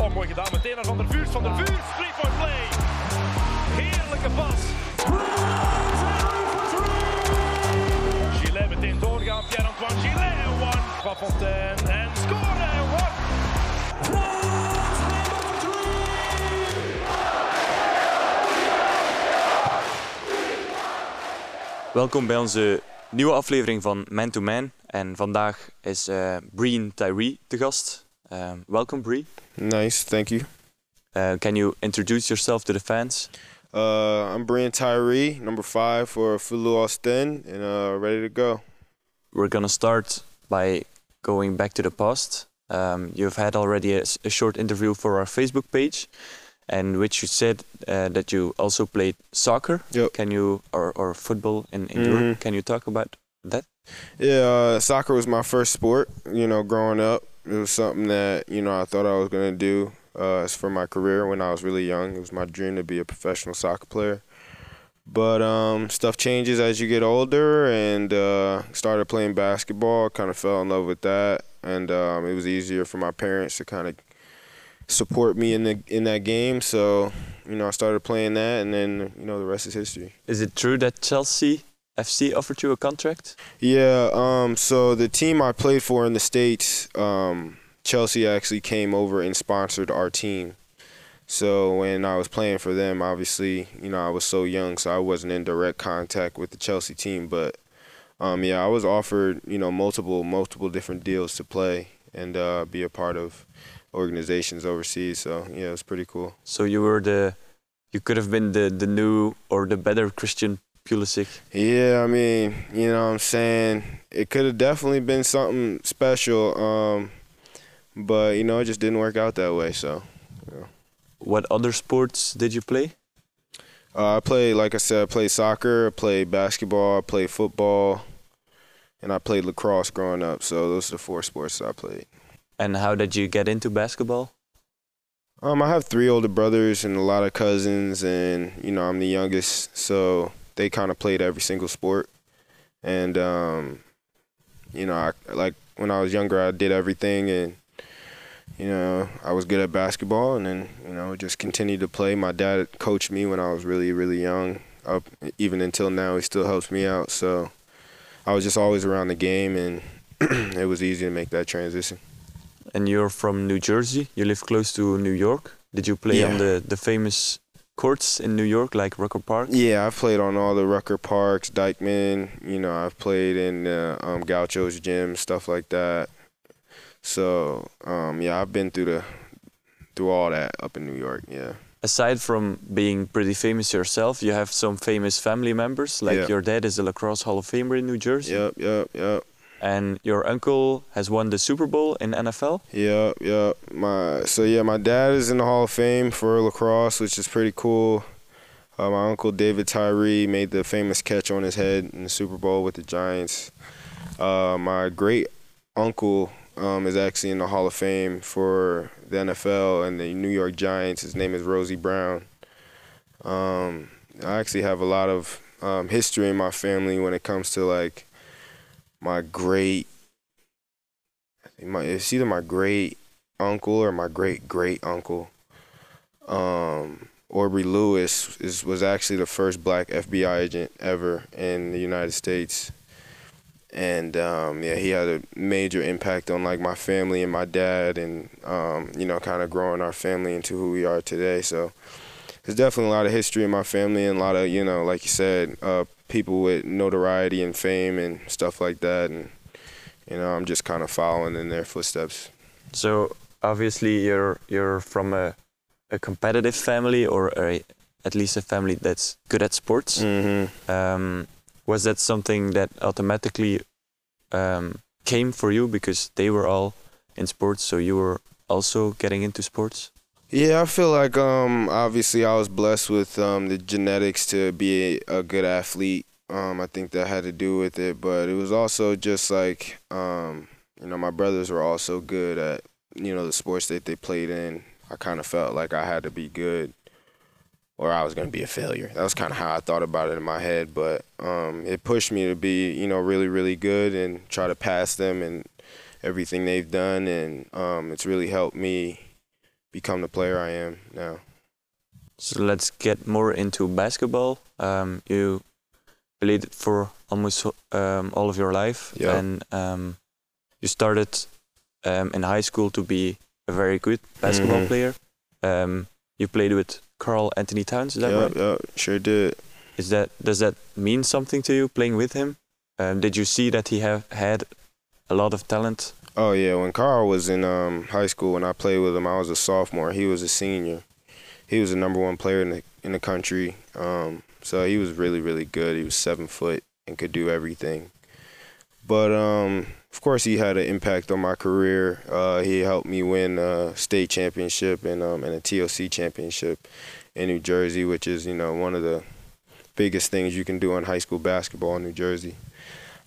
Oh, mooi gedaan. Meteen naar Van der Vuurs. Van der Vuurs, three-point play. Heerlijke pas. Gillet meteen doorgaan. Pierre-Antoine Gillet. One. Van Fontaine. En scoren. One. Welkom bij onze nieuwe aflevering van Man to Man. En vandaag is eh Breen Tyree te gast. Um, welkom Bree. Nice, thank you. Uh, can you introduce yourself to the fans? Uh, I'm Breein Tyree, number five for Filou Ostend, and uh, ready to go. We're gonna start by going back to the past. Um, you've had already a short interview for our Facebook page, and which you said uh, that you also played soccer. Yep. Can you or, or football in, in Europe? Mhm. Can you talk about that? Yeah, uh, soccer was my first sport. You know, growing up, it was something that you know I thought I was gonna do uh, as for my career when I was really young. It was my dream to be a professional soccer player. But um, stuff changes as you get older, and uh, started playing basketball. Kind of fell in love with that, and um, it was easier for my parents to kind of support me in the in that game. So you know, I started playing that, and then you know the rest is history. Is it true that Chelsea FC offered you a contract? Yeah, um, so the team I played for in the States, um, Chelsea actually came over and sponsored our team. So when I was playing for them, obviously, you know, I was so young, so I wasn't in direct contact with the Chelsea team. But um, yeah, I was offered, you know, multiple, multiple different deals to play and uh, be a part of organizations overseas. So yeah, it was pretty cool. So you were the, you could have been the the new or the better Christian Pulisic. Yeah, I mean, you know what I'm saying? It could have definitely been something special, um, but, you know, it just didn't work out that way. So What other sports did you play? uh, I played, like I said, I played soccer, I played basketball, I played football, and I played lacrosse growing up. So those are the four sports that I played. And how did you get into basketball? Um, I have three older brothers and a lot of cousins, and, you know, I'm the youngest. So they kind of played every single sport. And, um, you know, I, like when I was younger, I did everything, and you know, I was good at basketball, and then you know, just continued to play. My dad coached me when I was really, really young, up even until now. He still helps me out, so I was just always around the game, and it was easy to make that transition. And you're from New Jersey. You live close to New York. Did you play on the the famous courts in New York, like Rucker Park? Yeah, I've played on all the Rucker Parks, Dyckman. You know, I've played in uh, um, Gaucho's gym, stuff like that. So um, yeah, I've been through the through all that up in New York. Yeah. Aside from being pretty famous yourself, you have some famous family members. Like Yeah. your dad is a lacrosse Hall of Famer in New Jersey, Yep. Yep. Yep. And your uncle has won the Super Bowl in NFL. Yeah, yep. My so yeah, my dad is in the Hall of Fame for lacrosse, which is pretty cool. Uh, my uncle David Tyree made the famous catch on his head in the Super Bowl with the Giants. Uh, my great uncle um, is actually in the Hall of Fame for the NFL and the New York Giants. His name is Rosey Brown. Um, I actually have a lot of um, history in my family when it comes to like my great my it's either my great uncle or my great great uncle. Um, Aubrey Lewis is was actually the first black FBI agent ever in the United States, and um, yeah, he had a major impact on like my family and my dad, and um, you know, kind of growing our family into who we are today. So there's definitely a lot of history in my family, and a lot of you know, like you said, uh, people with notoriety and fame and stuff like that, and you know, I'm just kind of following in their footsteps. So obviously you're you're from a a competitive family or a, at least a family that's good at sports. Mm-hmm. Um, was that something that automatically um, came for you because they were all in sports, so you were also getting into sports? Yeah, I feel like um, obviously I was blessed with um, the genetics to be a, a good athlete. Um, I think that had to do with it, but it was also just like um, you know my brothers were also good at you know the sports that they played in. I kind of felt like I had to be good, or I was going to be a failure. That was kind of how I thought about it in my head. But um, it pushed me to be you know really really good and try to pass them and everything they've done, and um, it's really helped me become the player I am now. So let's get more into basketball. Um, you played for almost um, all of your life, Yeah. and um, you started um, in high school to be a very good basketball Mhm. player. Um, you played with Karl-Anthony Towns, is that right? Yeah, sure did. Is that does that mean something to you playing with him? Um, did you see that he have had a lot of talent? Oh yeah, when Karl was in um, high school when I played with him, I was a sophomore. He was a senior. He was the number one player in the in the country. Um, so he was really really good. He was seven foot and could do everything. But um, of course, he had an impact on my career. Uh, he helped me win a state championship and um, and a TOC championship in New Jersey, which is you know one of the biggest things you can do in high school basketball in New Jersey.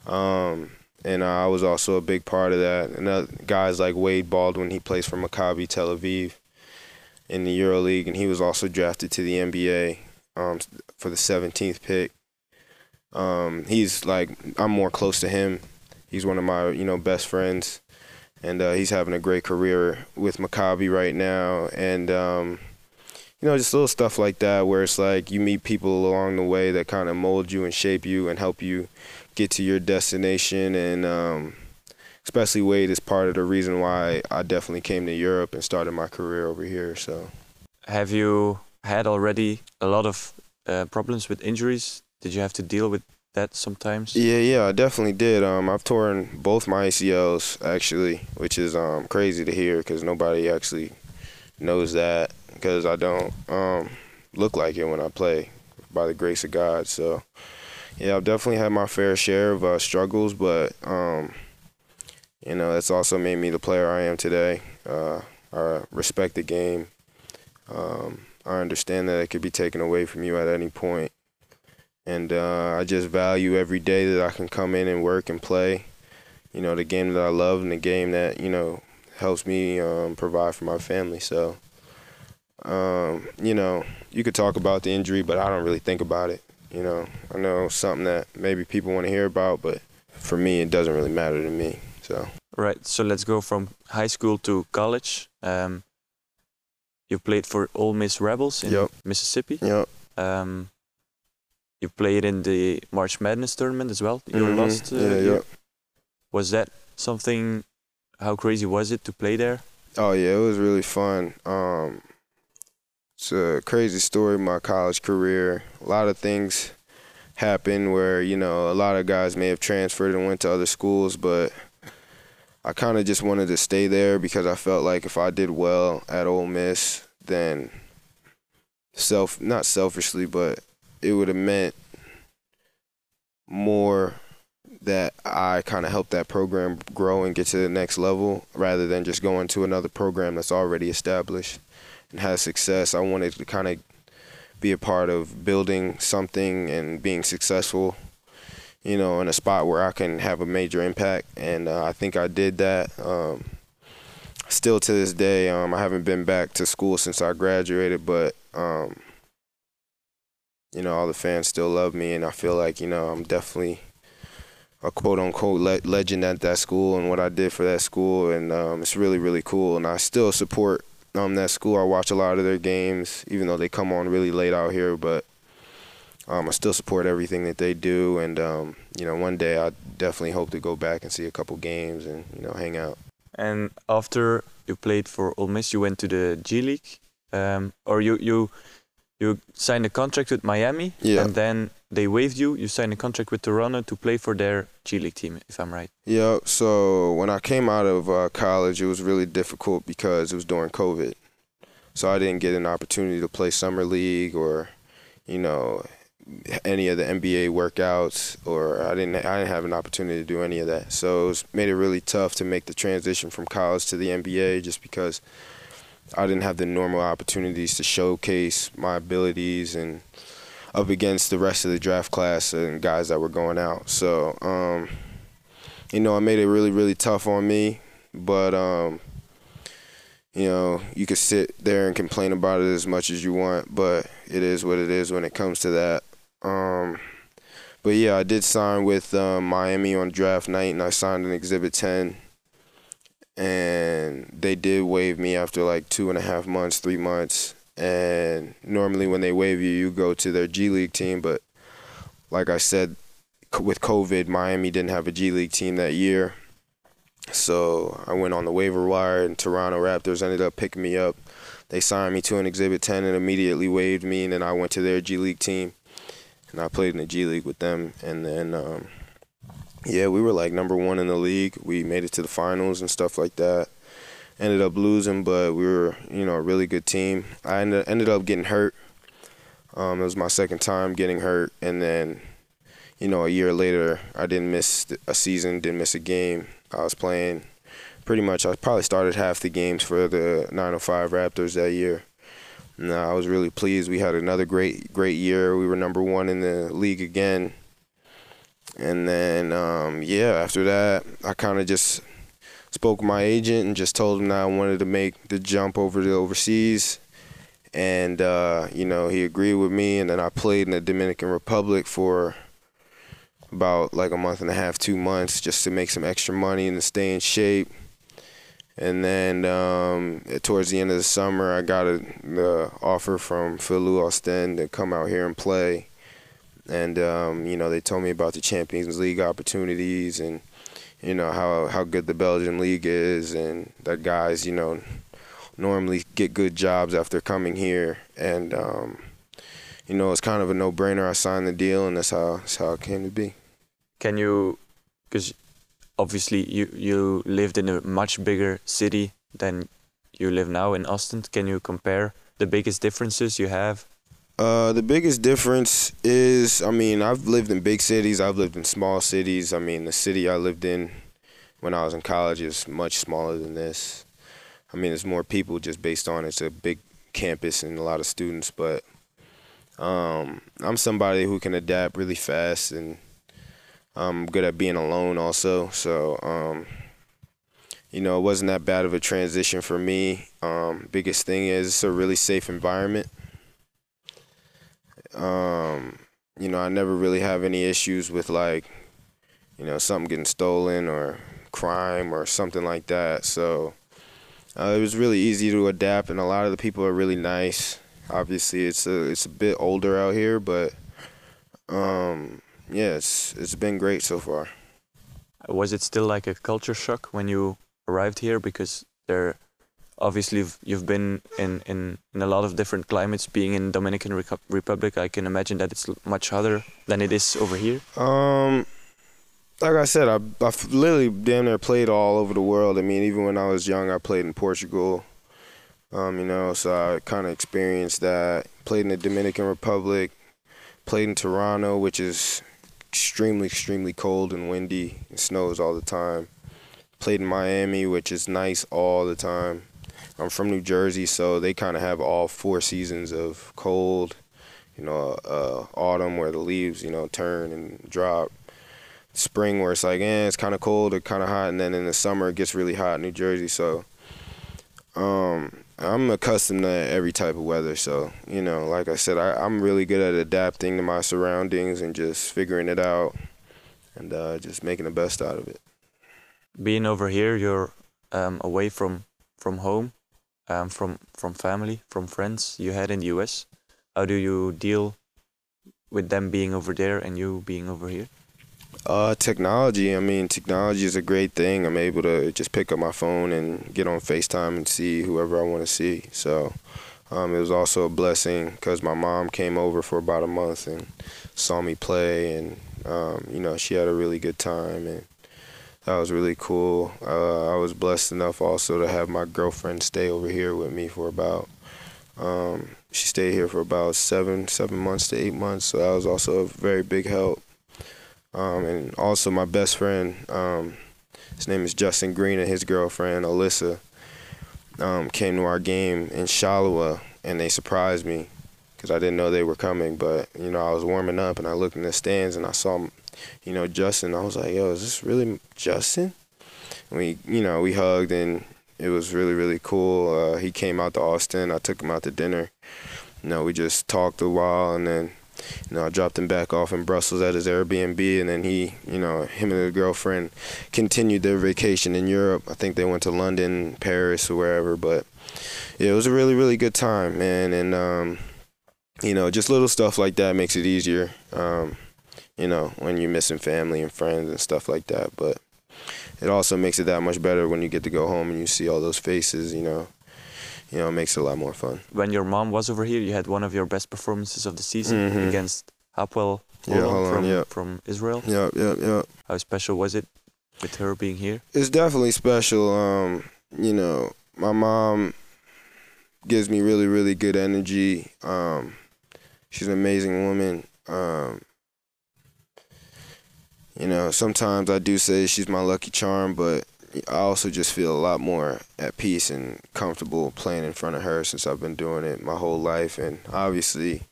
Um, and uh, I was also a big part of that. And uh, guys like Wade Baldwin, he plays for Maccabi Tel Aviv in the EuroLeague, and he was also drafted to the NBA um, for the 17th pick. Um, he's like I'm more close to him. He's one of my you know best friends, and uh, he's having a great career with Maccabi right now. And um, you know just little stuff like that where it's like you meet people along the way that kind of mold you and shape you and help you get to your destination and um, especially Wade is part of the reason why I definitely came to Europe and started my career over here. So Have you had already a lot of uh, problems with injuries? Did you have to deal with that sometimes? yeah, yeah, I definitely did. Um, I've torn both my ACLs actually, which is um, crazy to hear because nobody actually knows that because I don't um, look like it when I play by the grace of God. So yeah, I've definitely had my fair share of uh, struggles, but um, you know, that's also made me the player I am today. Uh, I respect the game. Um, I understand that it could be taken away from you at any point, and uh, I just value every day that I can come in and work and play. You know, the game that I love and the game that you know helps me um, provide for my family. So, um, you know, you could talk about the injury, but I don't really think about it. You know, I know something that maybe people want to hear about, but for me, it doesn't really matter to me. So, Right. So let's go from high school to college. Um, you played for Ole Miss Rebels in Yep. Mississippi. yep. Um, you played in the March Madness tournament as well. You Mhm. lost. Uh, yeah, yep. Was that something? How crazy was it to play there? Oh yeah, it was really fun. Um, it's a crazy story. My college career. A lot of things happened where you know a lot of guys may have transferred and went to other schools, but I kind of just wanted to stay there because I felt like if I did well at Ole Miss, then self not selfishly, but it would have meant more that I kind of help that program grow and get to the next level rather than just going to another program that's already established and has success. I wanted to kind of be a part of building something and being successful, you know, in a spot where I can have a major impact. And uh, I think I did that. Um, still to this day, um, I haven't been back to school since I graduated, but. Um, you know, all the fans still love me, and I feel like you know I'm definitely a quote unquote le- legend at that school and what I did for that school, and um, it's really really cool. And I still support um, that school. I watch a lot of their games, even though they come on really late out here. But um, I still support everything that they do, and um, you know, one day I definitely hope to go back and see a couple games and you know hang out. And after you played for Ole Miss, you went to the G League, um, or you you you signed a contract with Miami, Yeah. and then they waived you. You signed a contract with Toronto to play for their G League team, if I'm right. Yeah. So when I came out of uh, college, it was really difficult because it was during COVID. So I didn't get an opportunity to play summer league or, you know, any of the NBA workouts, or I didn't I didn't have an opportunity to do any of that. So it was, made it really tough to make the transition from college to the NBA, just because I didn't have the normal opportunities to showcase my abilities and up against the rest of the draft class and guys that were going out. So, um, you know, I made it really, really tough on me. But, um, you know, you could sit there and complain about it as much as you want, but it is what it is when it comes to that. Um, but yeah, I did sign with um, Miami on draft night, and I signed an Exhibit 10. and they did waive me after like two and a half months, three months. And normally when they waive you, you go to their G League team. But like I said, with COVID, Miami didn't have a G League team that year. So I went on the waiver wire, and Toronto Raptors ended up picking me up. They signed me to an Exhibit 10 and immediately waived me, and then I went to their G League team, and I played in the G League with them. And then, um, yeah, we were like number one in the league. We made it to the finals and stuff like that. Ended up losing, but we were, you know, a really good team. I ended, ended up getting hurt. Um, it was my second time getting hurt, and then, you know, a year later, I didn't miss a season, didn't miss a game. I was playing pretty much. I probably started half the games for the 905 Raptors that year. And I was really pleased. We had another great, great year. We were number one in the league again. And then, um, yeah, after that, I kind of just spoke with my agent and just told him that I wanted to make the jump over to overseas. And, uh, you know, he agreed with me. And then I played in the Dominican Republic for about like a month and a half, two months, just to make some extra money and to stay in shape. And then um, towards the end of the summer, I got a, the offer from Filou Ostend to come out here and play. And um, you know, they told me about the Champions League opportunities and you know how how good the Belgian league is, and that guys you know normally get good jobs after coming here. And um, you know, it's kind of a no-brainer. I signed the deal, and that's how that's how it came to be. Can you, because obviously you you lived in a much bigger city than you live now in Ostend. Can you compare the biggest differences you have? Uh, the biggest difference is, I mean, I've lived in big cities. I've lived in small cities. I mean, the city I lived in when I was in college is much smaller than this. I mean, there's more people just based on it's a big campus and a lot of students. But um, I'm somebody who can adapt really fast and I'm good at being alone also. So, um, you know, it wasn't that bad of a transition for me. Um, biggest thing is it's a really safe environment. Um, you know, I never really have any issues with like, you know, something getting stolen or crime or something like that. So uh, it was really easy to adapt, and a lot of the people are really nice. Obviously, it's a it's a bit older out here, but um, yeah, it's it's been great so far. Was it still like a culture shock when you arrived here? Because there, obviously, you've been in, in, in a lot of different climates. Being in Dominican Republic, I can imagine that it's much hotter than it is over here. Um, like I said, I I've literally damn near played all over the world. I mean, even when I was young, I played in Portugal. Um, you know, so I kind of experienced that. Played in the Dominican Republic. Played in Toronto, which is extremely, extremely cold and windy. It snows all the time. Played in Miami, which is nice all the time. I'm from New Jersey, so they kind of have all four seasons of cold, you know, uh, autumn where the leaves, you know, turn and drop. Spring where it's like, eh, it's kind of cold or kind of hot, and then in the summer it gets really hot in New Jersey. So, um, I'm accustomed to every type of weather, so you know, like I said, I, am really good at adapting to my surroundings and just figuring it out, and uh, just making the best out of it. Being over here, you're um, away from from home, um, from from family, from friends you had in the U.S. How do you deal with them being over there and you being over here? Uh, technology. I mean, technology is a great thing. I'm able to just pick up my phone and get on FaceTime and see whoever I want to see. So um, it was also a blessing because my mom came over for about a month and saw me play, and um, you know she had a really good time, and that was really cool. Uh, I was blessed enough also to have my girlfriend stay over here with me for about. Um, she stayed here for about seven seven months to eight months, so that was also a very big help. Um, and also my best friend, um, his name is Justin Green, and his girlfriend Alyssa um, came to our game in Charleroi, and they surprised me because I didn't know they were coming. But you know, I was warming up, and I looked in the stands, and I saw, you know, Justin. I was like, "Yo, is this really Justin?" And we, you know, we hugged, and it was really, really cool. Uh, he came out to Ostend. I took him out to dinner. You know, we just talked a while, and then you know, I dropped him back off in Brussels at his Airbnb, and then he, you know, him and his girlfriend continued their vacation in Europe. I think they went to London, Paris, or wherever. But yeah, it was a really, really good time, man. And um, you know, just little stuff like that makes it easier. Um, you know, when you're missing family and friends and stuff like that. But it also makes it that much better when you get to go home and you see all those faces. You know, you know, it makes it a lot more fun. When your mom was over here, you had one of your best performances of the season Mhm. against Hapoel Yeah, from yeah. from Israel. Yep, yep, yep. How special was it with her being here? It's definitely special. Um, you know, my mom gives me really, really good energy. Um, she's an amazing woman. Um, you know, sometimes I do say she's my lucky charm, but I also just feel a lot more at peace and comfortable playing in front of her since I've been doing it my whole life. And obviously,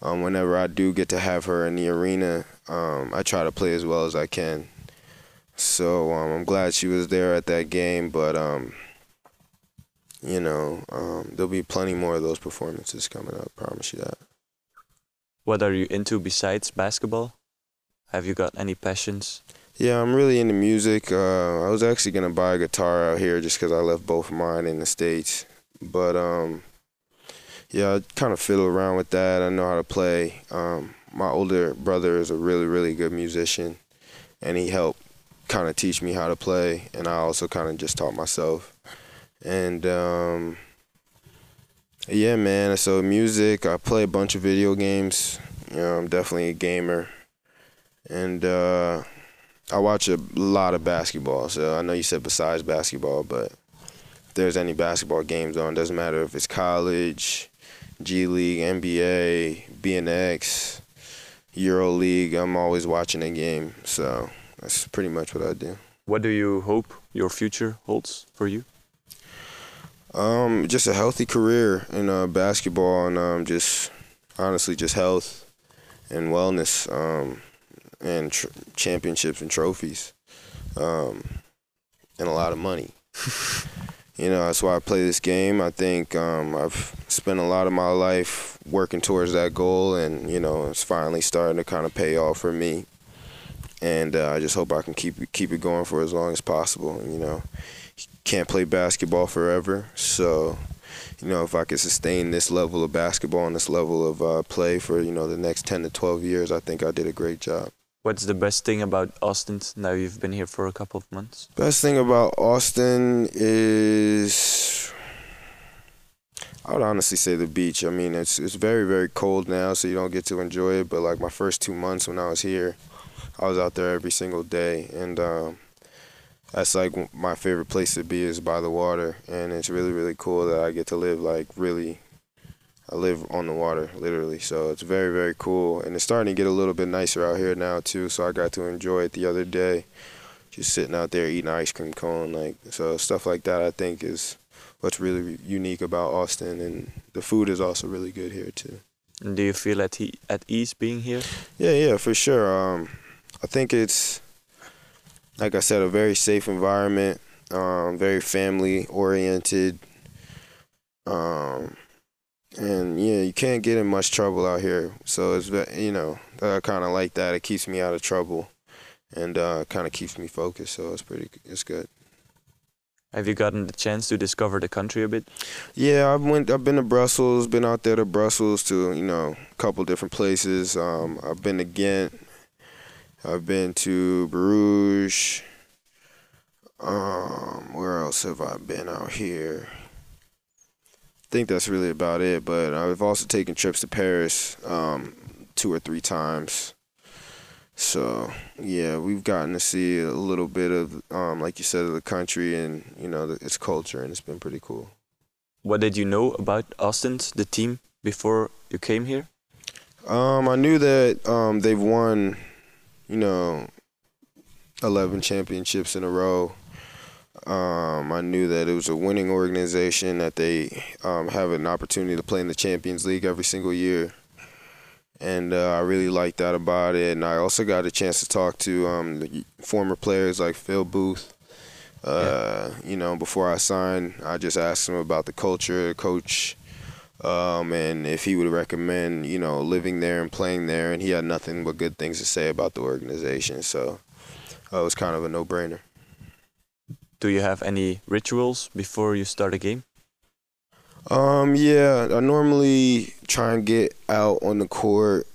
um, whenever I do get to have her in the arena, um, I try to play as well as I can. So um, I'm glad she was there at that game, but um, you know, um, there'll be plenty more of those performances coming up. Promise you that. What are you into besides basketball? Have you got any passions? Yeah, I'm really into music. Uh, I was actually gonna buy a guitar out here just because I left both of mine in the states. But um, yeah, I kind of fiddle around with that. I know how to play. Um, my older brother is a really, really good musician, and he helped kind of teach me how to play. And I also kind of just taught myself. And um, yeah, man. So music. I play a bunch of video games. You know, I'm definitely a gamer, and. Uh, I watch a lot of basketball. So I know you said besides basketball, but if there's any basketball games on, doesn't matter if it's college, G League, NBA, BNXT, Euro League. I'm always watching a game. So that's pretty much what I do. What do you hope your future holds for you? Um, just a healthy career in uh, basketball and um, just honestly just health and wellness. Um, and tr- championships and trophies, um, and a lot of money. you know, that's why I play this game. I think um, I've spent a lot of my life working towards that goal, and you know, it's finally starting to kind of pay off for me. And uh, I just hope I can keep it, keep it going for as long as possible. You know, can't play basketball forever, so you know, if I could sustain this level of basketball and this level of uh, play for you know the next ten to twelve years, I think I did a great job. What's the best thing about Ostend now you've been here for a couple of months? Best thing about Ostend is I would honestly say the beach. I mean, it's it's very very cold now, so you don't get to enjoy it. But like my first two months when I was here, I was out there every single day, and um, that's like my favorite place to be is by the water, and it's really really cool that I get to live like really I live on the water, literally. So it's very, very cool. And it's starting to get a little bit nicer out here now too. So I got to enjoy it the other day. Just sitting out there eating ice cream cone, like so stuff like that I think is what's really unique about Ostend and the food is also really good here too. And do you feel at he, at ease being here? Yeah, yeah, for sure. Um, I think it's like I said, a very safe environment, um, very family oriented. Um, and yeah, you can't get in much trouble out here. So it's you know I kind of like that. It keeps me out of trouble, and uh, kind of keeps me focused. So it's pretty, it's good. Have you gotten the chance to discover the country a bit? Yeah, I've went. I've been to Brussels. Been out there to Brussels to you know a couple different places. Um, I've been to Ghent. I've been to Bruges. Um, where else have I been out here? I think that's really about it. But I've also taken trips to Paris um, two or three times. So yeah, we've gotten to see a little bit of, um, like you said, of the country and you know the, its culture, and it's been pretty cool. What did you know about Ostend's, the team, before you came here? Um, I knew that um, they've won, you know, eleven championships in a row. Um, I knew that it was a winning organization that they um, have an opportunity to play in the Champions League every single year, and uh, I really liked that about it. And I also got a chance to talk to um, the former players like Phil Booth. Uh, You know, before I signed, I just asked him about the culture, the coach, um, and if he would recommend, you know, living there and playing there, and he had nothing but good things to say about the organization. So uh, it was kind of a no-brainer. Do you have any rituals before you start a game? Um, yeah, I normally try and get out on the court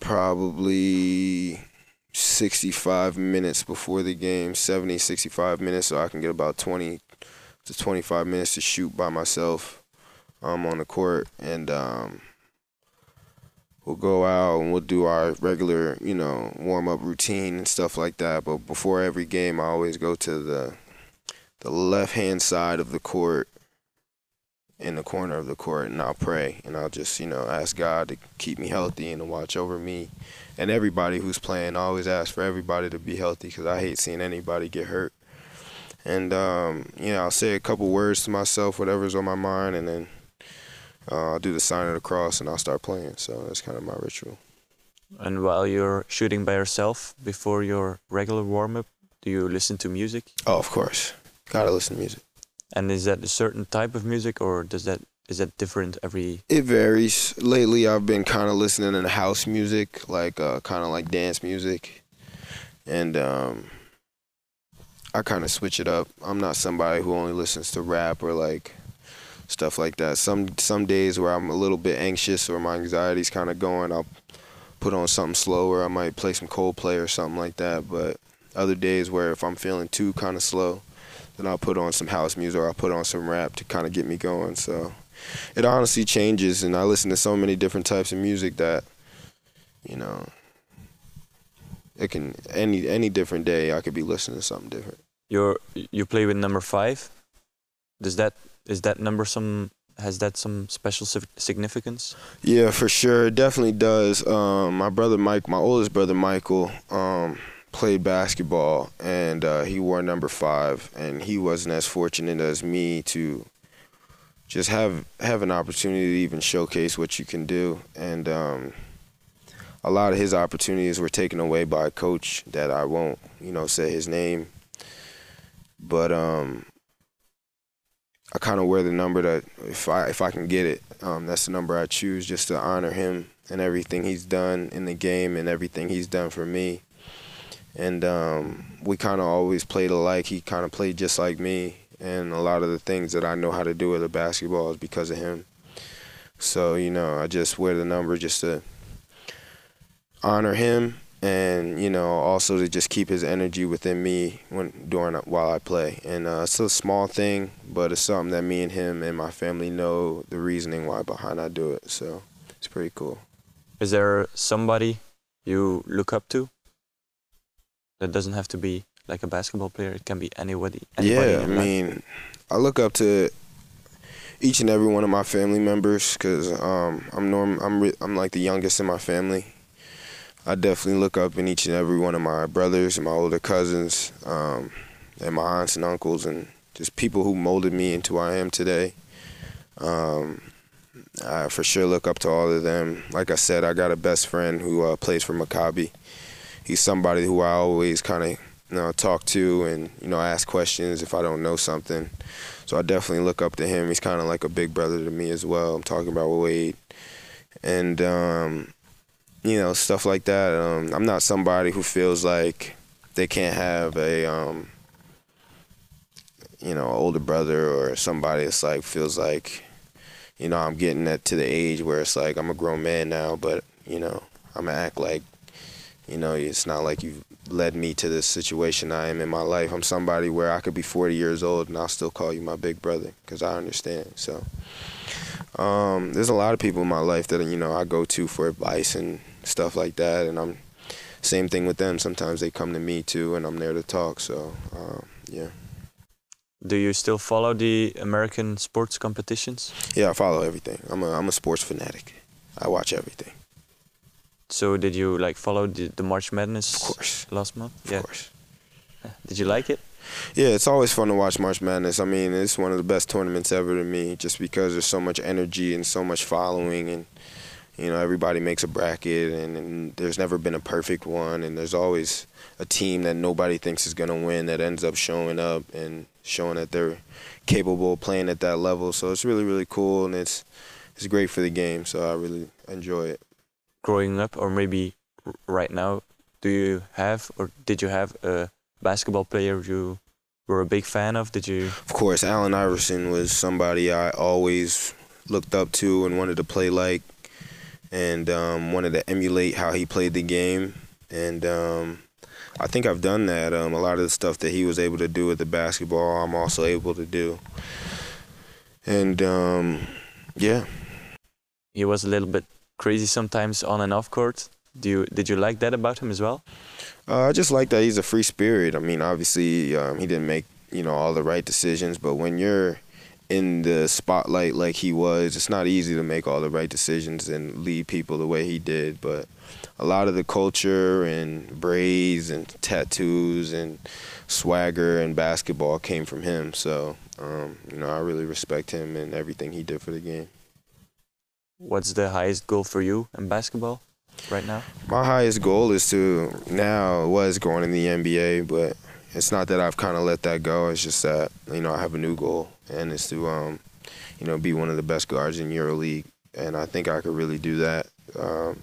probably 65 minutes before the game, 70, 65 minutes, so I can get about 20 to 25 minutes to shoot by myself um, on the court, and um, we'll go out and we'll do our regular, you know, warm up routine and stuff like that. But before every game, I always go to the the left hand side of the court, in the corner of the court, and I'll pray and I'll just, you know, ask God to keep me healthy and to watch over me and everybody who's playing. I always ask for everybody to be healthy because I hate seeing anybody get hurt. And um, you know, I'll say a couple words to myself, whatever's on my mind, and then uh, I'll do the sign of the cross and I'll start playing. So that's kind of my ritual. And while you're shooting by yourself before your regular warm up, do you listen to music? Oh, of course. Gotta listen to music. And is that a certain type of music, or does that is that different every? It varies. Lately, I've been kind of listening to house music, like uh, kind of like dance music, and um, I kind of switch it up. I'm not somebody who only listens to rap or like stuff like that. Some some days where I'm a little bit anxious or my anxiety's kind of going, I'll put on something slower. I might play some Coldplay or something like that. But other days where if I'm feeling too kind of slow, then I'll put on some house music or I'll put on some rap to kind of get me going. So it honestly changes, and I listen to so many different types of music that you know it can any any different day I could be listening to something different. You're you play with number five. Does that is that number some has that some special significance? Yeah, for sure, it definitely does. Um, my brother Mike, my oldest brother Michael, um, played basketball, and uh, he wore number five, and he wasn't as fortunate as me to just have have an opportunity to even showcase what you can do, and um, a lot of his opportunities were taken away by a coach that I won't, you know, say his name, but um, I kind of wear the number that if I if I can get it, um, that's the number I choose just to honor him and everything he's done in the game and everything he's done for me. And um, we kind of always played alike. He kind of played just like me, and a lot of the things that I know how to do with the basketball is because of him. So you know, I just wear the number just to honor him and you know also to just keep his energy within me when during while I play. And uh, it's a small thing, but it's something that me and him and my family know the reasoning why behind I do it. So it's pretty cool. Is there somebody you look up to? That doesn't have to be like a basketball player. It can be anybody. anybody yeah, I mean, I look up to each and every one of my family members because um, I'm norm. I'm I'm like the youngest in my family, I definitely look up in each and every one of my brothers and my older cousins, um, and my aunts and uncles, and just people who molded me into who I am today. Um, I for sure look up to all of them. Like I said, I got a best friend who uh, plays for Maccabi. He's somebody who I always kind of you know talk to and you know ask questions if I don't know something. So I definitely look up to him. He's kind of like a big brother to me as well. I'm talking about Wade, and um, you know, stuff like that. Um, I'm not somebody who feels like they can't have a, um, you know, older brother or somebody that's like feels like, you know, I'm getting that to the age where it's like I'm a grown man now, but you know, I'm gonna act like, you know, it's not like you've led me to this situation I am in my life. I'm somebody where I could be 40 years old and I'll still call you my big brother because I understand. So. Um, there's a lot of people in my life that you know I go to for advice and stuff like that. And I'm same thing with them. Sometimes they come to me too, and I'm there to talk. So uh, yeah. Do you still follow the American sports competitions? Yeah, I follow everything. I'm a I'm a sports fanatic. I watch everything. So did you like follow the, the March Madness of course. last month? Of yeah. course. Did you like it? Yeah, it's always fun to watch March Madness. I mean, it's one of the best tournaments ever to me, just because there's so much energy and so much following, and you know, everybody makes a bracket, and, and, there's never been a perfect one, and there's always a team that nobody thinks is going to win that ends up showing up and showing that they're capable of playing at that level. So it's really, really cool, and it's it's great for the game. So I really enjoy it. Growing up, or maybe right now, do you have or did you have a basketball player you were a big fan of? Did you? Of course, Allen Iverson was somebody I always looked up to and wanted to play like, and um, wanted to emulate how he played the game. And um, I think I've done that. Um, a lot of the stuff that he was able to do with the basketball, I'm also able to do. And um, yeah, He was a little bit crazy sometimes on and off court. Do you did you like that about him as well? Uh, I just like that he's a free spirit. I mean, obviously, um, he didn't make you know all the right decisions, but when you're in the spotlight like he was, it's not easy to make all the right decisions and lead people the way he did. But a lot of the culture and braids and tattoos and swagger and basketball came from him. So, um, you know, I really respect him and everything he did for the game. What's the highest goal for you in basketball right now? My highest goal is to now was going in the NBA, but it's not that I've kind of let that go. It's just that you know I have a new goal, and it's to um, you know be one of the best guards in EuroLeague, and I think I could really do that. Um,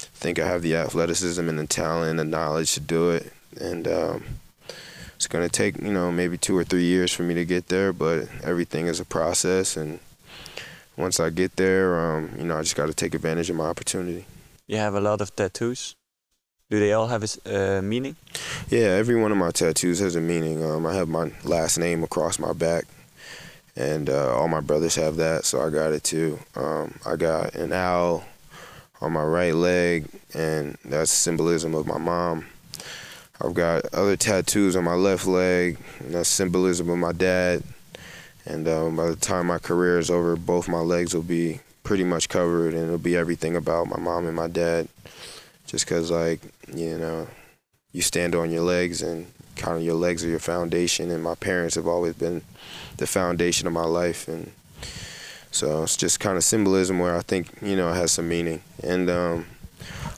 I think I have the athleticism and the talent and the knowledge to do it, and um, it's going to take you know maybe two or three years for me to get there, but everything is a process, and once I get there, um, you know I just got to take advantage of my opportunity. You have a lot of tattoos. Do they all have a uh, meaning? Yeah, every one of my tattoos has a meaning. Um, I have my last name across my back, and uh, all my brothers have that, so I got it too. Um, I got an owl on my right leg, and that's symbolism of my mom. I've got other tattoos on my left leg, and that's symbolism of my dad. And um, by the time my career is over, both my legs will be pretty much covered, and it'll be everything about my mom and my dad. Just because, like, you know, you stand on your legs and kind of your legs are your foundation and my parents have always been the foundation of my life and so it's just kind of symbolism where I think you know it has some meaning. And um,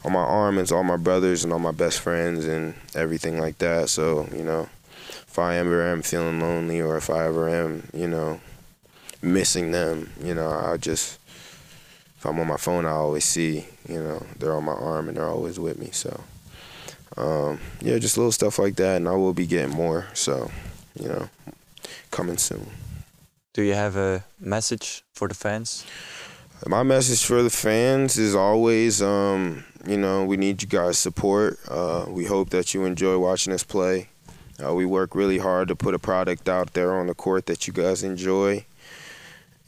on my arm it's all my brothers and all my best friends and everything like that. So you know if I ever am feeling lonely or if I ever am you know missing them you know I just if I'm on my phone I always see you know they're on my arm and they're always with me so um, yeah, just little stuff like that, and I will be getting more. So, you know, coming soon. Do you have a message for the fans? My message for the fans is always, um, you know, we need you guys' support. Uh, we hope that you enjoy watching us play. Uh, we work really hard to put a product out there on the court that you guys enjoy,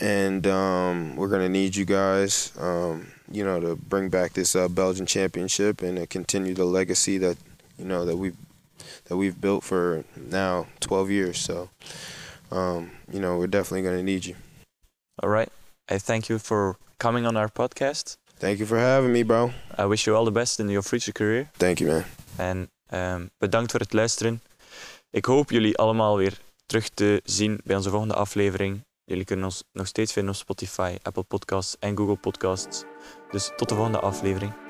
and um, we're gonna need you guys, um, you know, to bring back this uh, Belgian championship and to continue the legacy that you know that we've that we've built for now 12 years. So, um, you know, we're definitely gonna need you. All right. I thank you for coming on our podcast. Thank you for having me, bro. I wish you all the best in your future career. Thank you, man. En ehm, bedankt voor het luisteren. Ik hoop jullie allemaal weer terug te zien bij onze volgende aflevering. Jullie kunnen ons nog steeds vinden op Spotify, Apple Podcasts en Google Podcasts. Dus tot de volgende aflevering.